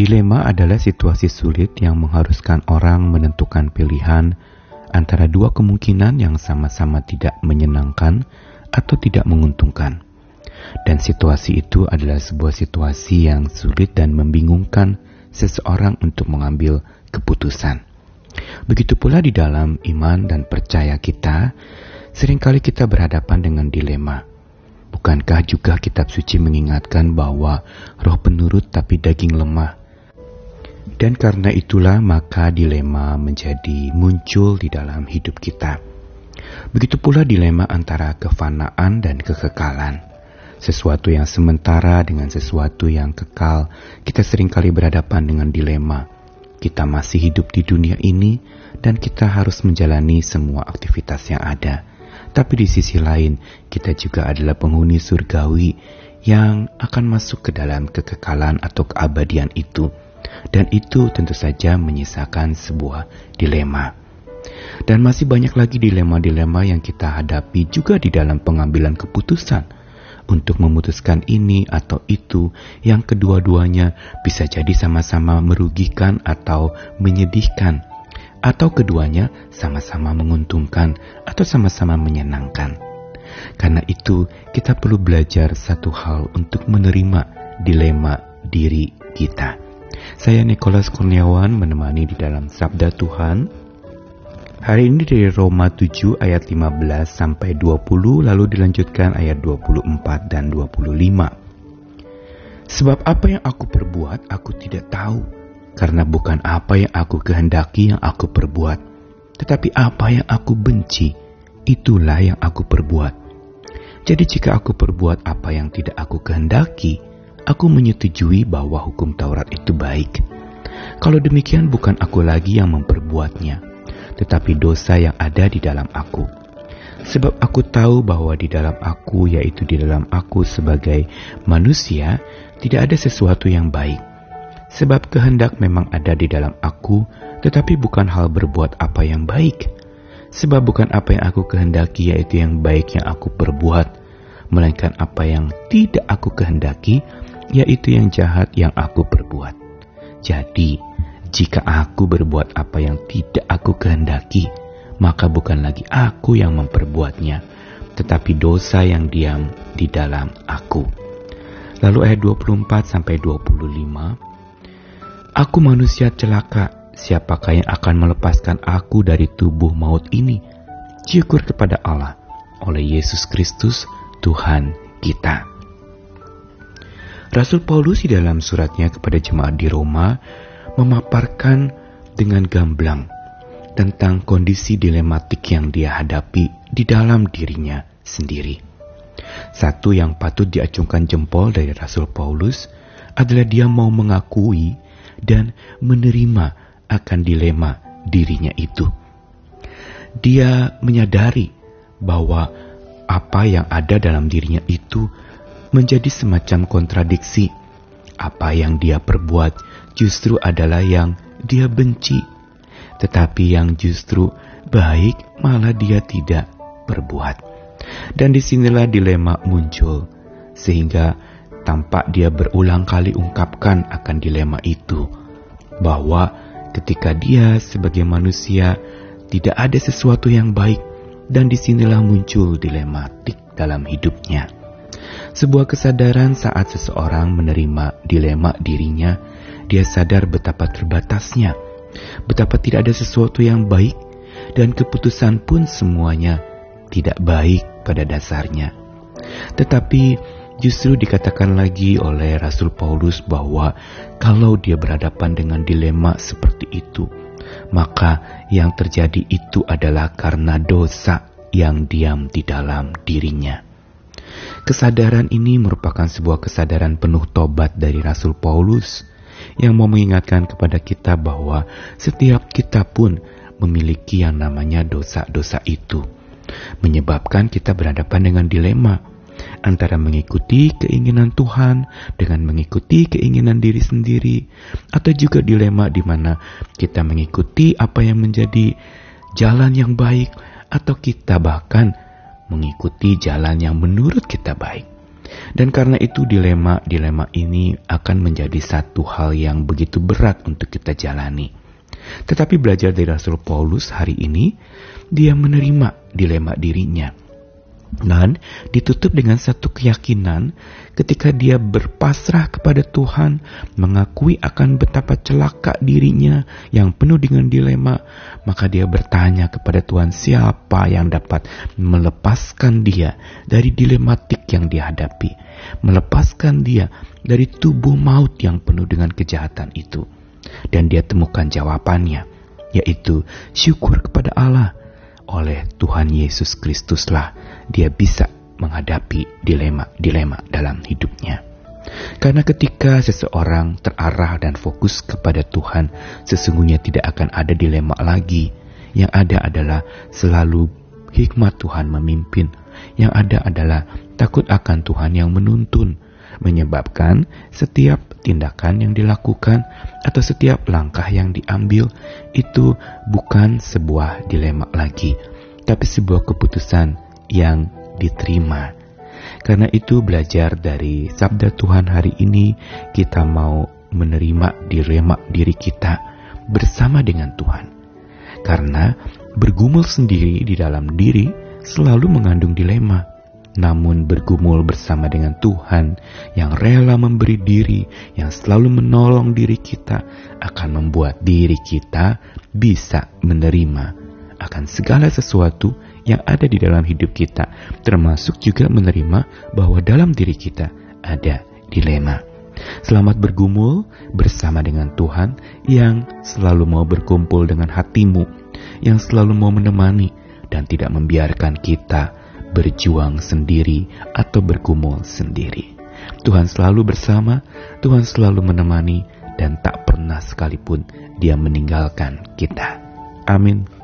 Dilema adalah situasi sulit yang mengharuskan orang menentukan pilihan antara dua kemungkinan yang sama-sama tidak menyenangkan atau tidak menguntungkan. Dan situasi itu adalah sebuah situasi yang sulit dan membingungkan seseorang untuk mengambil keputusan. Begitu pula di dalam iman dan percaya kita, sering kali kita berhadapan dengan dilema. Bukankah juga kitab suci mengingatkan bahwa roh penurut tapi daging lemah? Dan karena itulah maka dilema menjadi muncul di dalam hidup kita. Begitu pula dilema antara kefanaan dan kekekalan. Sesuatu yang sementara dengan sesuatu yang kekal, kita sering kali berhadapan dengan dilema. Kita masih hidup di dunia ini dan kita harus menjalani semua aktivitas yang ada. Tapi di sisi lain, kita juga adalah penghuni surgawi yang akan masuk ke dalam kekekalan atau keabadian itu dan itu tentu saja menyisakan sebuah dilema. Dan masih banyak lagi dilema-dilema yang kita hadapi juga di dalam pengambilan keputusan untuk memutuskan ini atau itu yang kedua-duanya bisa jadi sama-sama merugikan atau menyedihkan atau keduanya sama-sama menguntungkan atau sama-sama menyenangkan. Karena itu, kita perlu belajar satu hal untuk menerima dilema diri kita. Saya Nikolas Kurniawan menemani di dalam Sabda Tuhan. Hari ini dari Roma 7 ayat 15 sampai 20 lalu dilanjutkan ayat 24 dan 25. Sebab apa yang aku perbuat aku tidak tahu karena bukan apa yang aku kehendaki yang aku perbuat tetapi apa yang aku benci itulah yang aku perbuat. Jadi jika aku perbuat apa yang tidak aku kehendaki, aku menyetujui bahwa hukum Taurat itu baik. Kalau demikian bukan aku lagi yang memperbuatnya, tetapi dosa yang ada di dalam aku. Sebab aku tahu bahwa di dalam aku, yaitu di dalam aku sebagai manusia, tidak ada sesuatu yang baik. Sebab kehendak memang ada di dalam aku, tetapi bukan hal berbuat apa yang baik. Sebab bukan apa yang aku kehendaki, yaitu yang baik yang aku perbuat, melainkan apa yang tidak aku kehendaki, yaitu yang jahat yang aku perbuat. Jadi, jika aku berbuat apa yang tidak aku kehendaki, maka bukan lagi aku yang memperbuatnya, tetapi dosa yang diam di dalam aku. Lalu ayat 24 sampai 25. Aku manusia celaka, siapakah yang akan melepaskan aku dari tubuh maut ini? Syukur kepada Allah oleh Yesus Kristus Tuhan kita. Rasul Paulus di dalam suratnya kepada jemaat di Roma memaparkan dengan gamblang tentang kondisi dilematik yang dia hadapi di dalam dirinya sendiri. Satu yang patut diacungkan jempol dari Rasul Paulus adalah dia mau mengakui dan menerima akan dilema dirinya itu. Dia menyadari bahwa apa yang ada dalam dirinya itu menjadi semacam kontradiksi. Apa yang dia perbuat justru adalah yang dia benci, tetapi yang justru baik malah dia tidak perbuat. Dan di sinilah dilema muncul, sehingga tampak dia berulang kali ungkapkan akan dilema itu, bahwa ketika dia sebagai manusia tidak ada sesuatu yang baik, dan di sinilah muncul dilematik dalam hidupnya. Sebuah kesadaran saat seseorang menerima dilema dirinya, dia sadar betapa terbatasnya, betapa tidak ada sesuatu yang baik, dan keputusan pun semuanya tidak baik pada dasarnya. Tetapi justru dikatakan lagi oleh Rasul Paulus bahwa kalau dia berhadapan dengan dilema seperti itu, maka yang terjadi itu adalah karena dosa yang diam di dalam dirinya. Kesadaran ini merupakan sebuah kesadaran penuh tobat dari Rasul Paulus yang mau mengingatkan kepada kita bahwa setiap kita pun memiliki yang namanya dosa-dosa itu, menyebabkan kita berhadapan dengan dilema antara mengikuti keinginan Tuhan dengan mengikuti keinginan diri sendiri, atau juga dilema di mana kita mengikuti apa yang menjadi jalan yang baik, atau kita bahkan mengikuti jalan yang menurut kita baik. Dan karena itu dilema-dilema ini akan menjadi satu hal yang begitu berat untuk kita jalani. Tetapi belajar dari Rasul Paulus hari ini, dia menerima dilema dirinya dan ditutup dengan satu keyakinan ketika dia berpasrah kepada Tuhan, mengakui akan betapa celaka dirinya yang penuh dengan dilema, maka dia bertanya kepada Tuhan siapa yang dapat melepaskan dia dari dilematik yang dihadapi, melepaskan dia dari tubuh maut yang penuh dengan kejahatan itu. Dan dia temukan jawabannya, yaitu syukur kepada Allah oleh Tuhan Yesus Kristuslah dia bisa menghadapi dilema-dilema dalam hidupnya. Karena ketika seseorang terarah dan fokus kepada Tuhan, sesungguhnya tidak akan ada dilema lagi. Yang ada adalah selalu hikmat Tuhan memimpin. Yang ada adalah takut akan Tuhan yang menuntun, menyebabkan setiap tindakan yang dilakukan atau setiap langkah yang diambil itu bukan sebuah dilema lagi, tapi sebuah keputusan yang diterima. Karena itu belajar dari sabda Tuhan hari ini kita mau menerima dilema diri kita bersama dengan Tuhan. Karena bergumul sendiri di dalam diri selalu mengandung dilema namun bergumul bersama dengan Tuhan yang rela memberi diri, yang selalu menolong diri kita, akan membuat diri kita bisa menerima akan segala sesuatu yang ada di dalam hidup kita, termasuk juga menerima bahwa dalam diri kita ada dilema. Selamat bergumul bersama dengan Tuhan yang selalu mau berkumpul dengan hatimu, yang selalu mau menemani dan tidak membiarkan kita berjuang sendiri atau bergumul sendiri. Tuhan selalu bersama, Tuhan selalu menemani, dan tak pernah sekalipun Dia meninggalkan kita. Amin.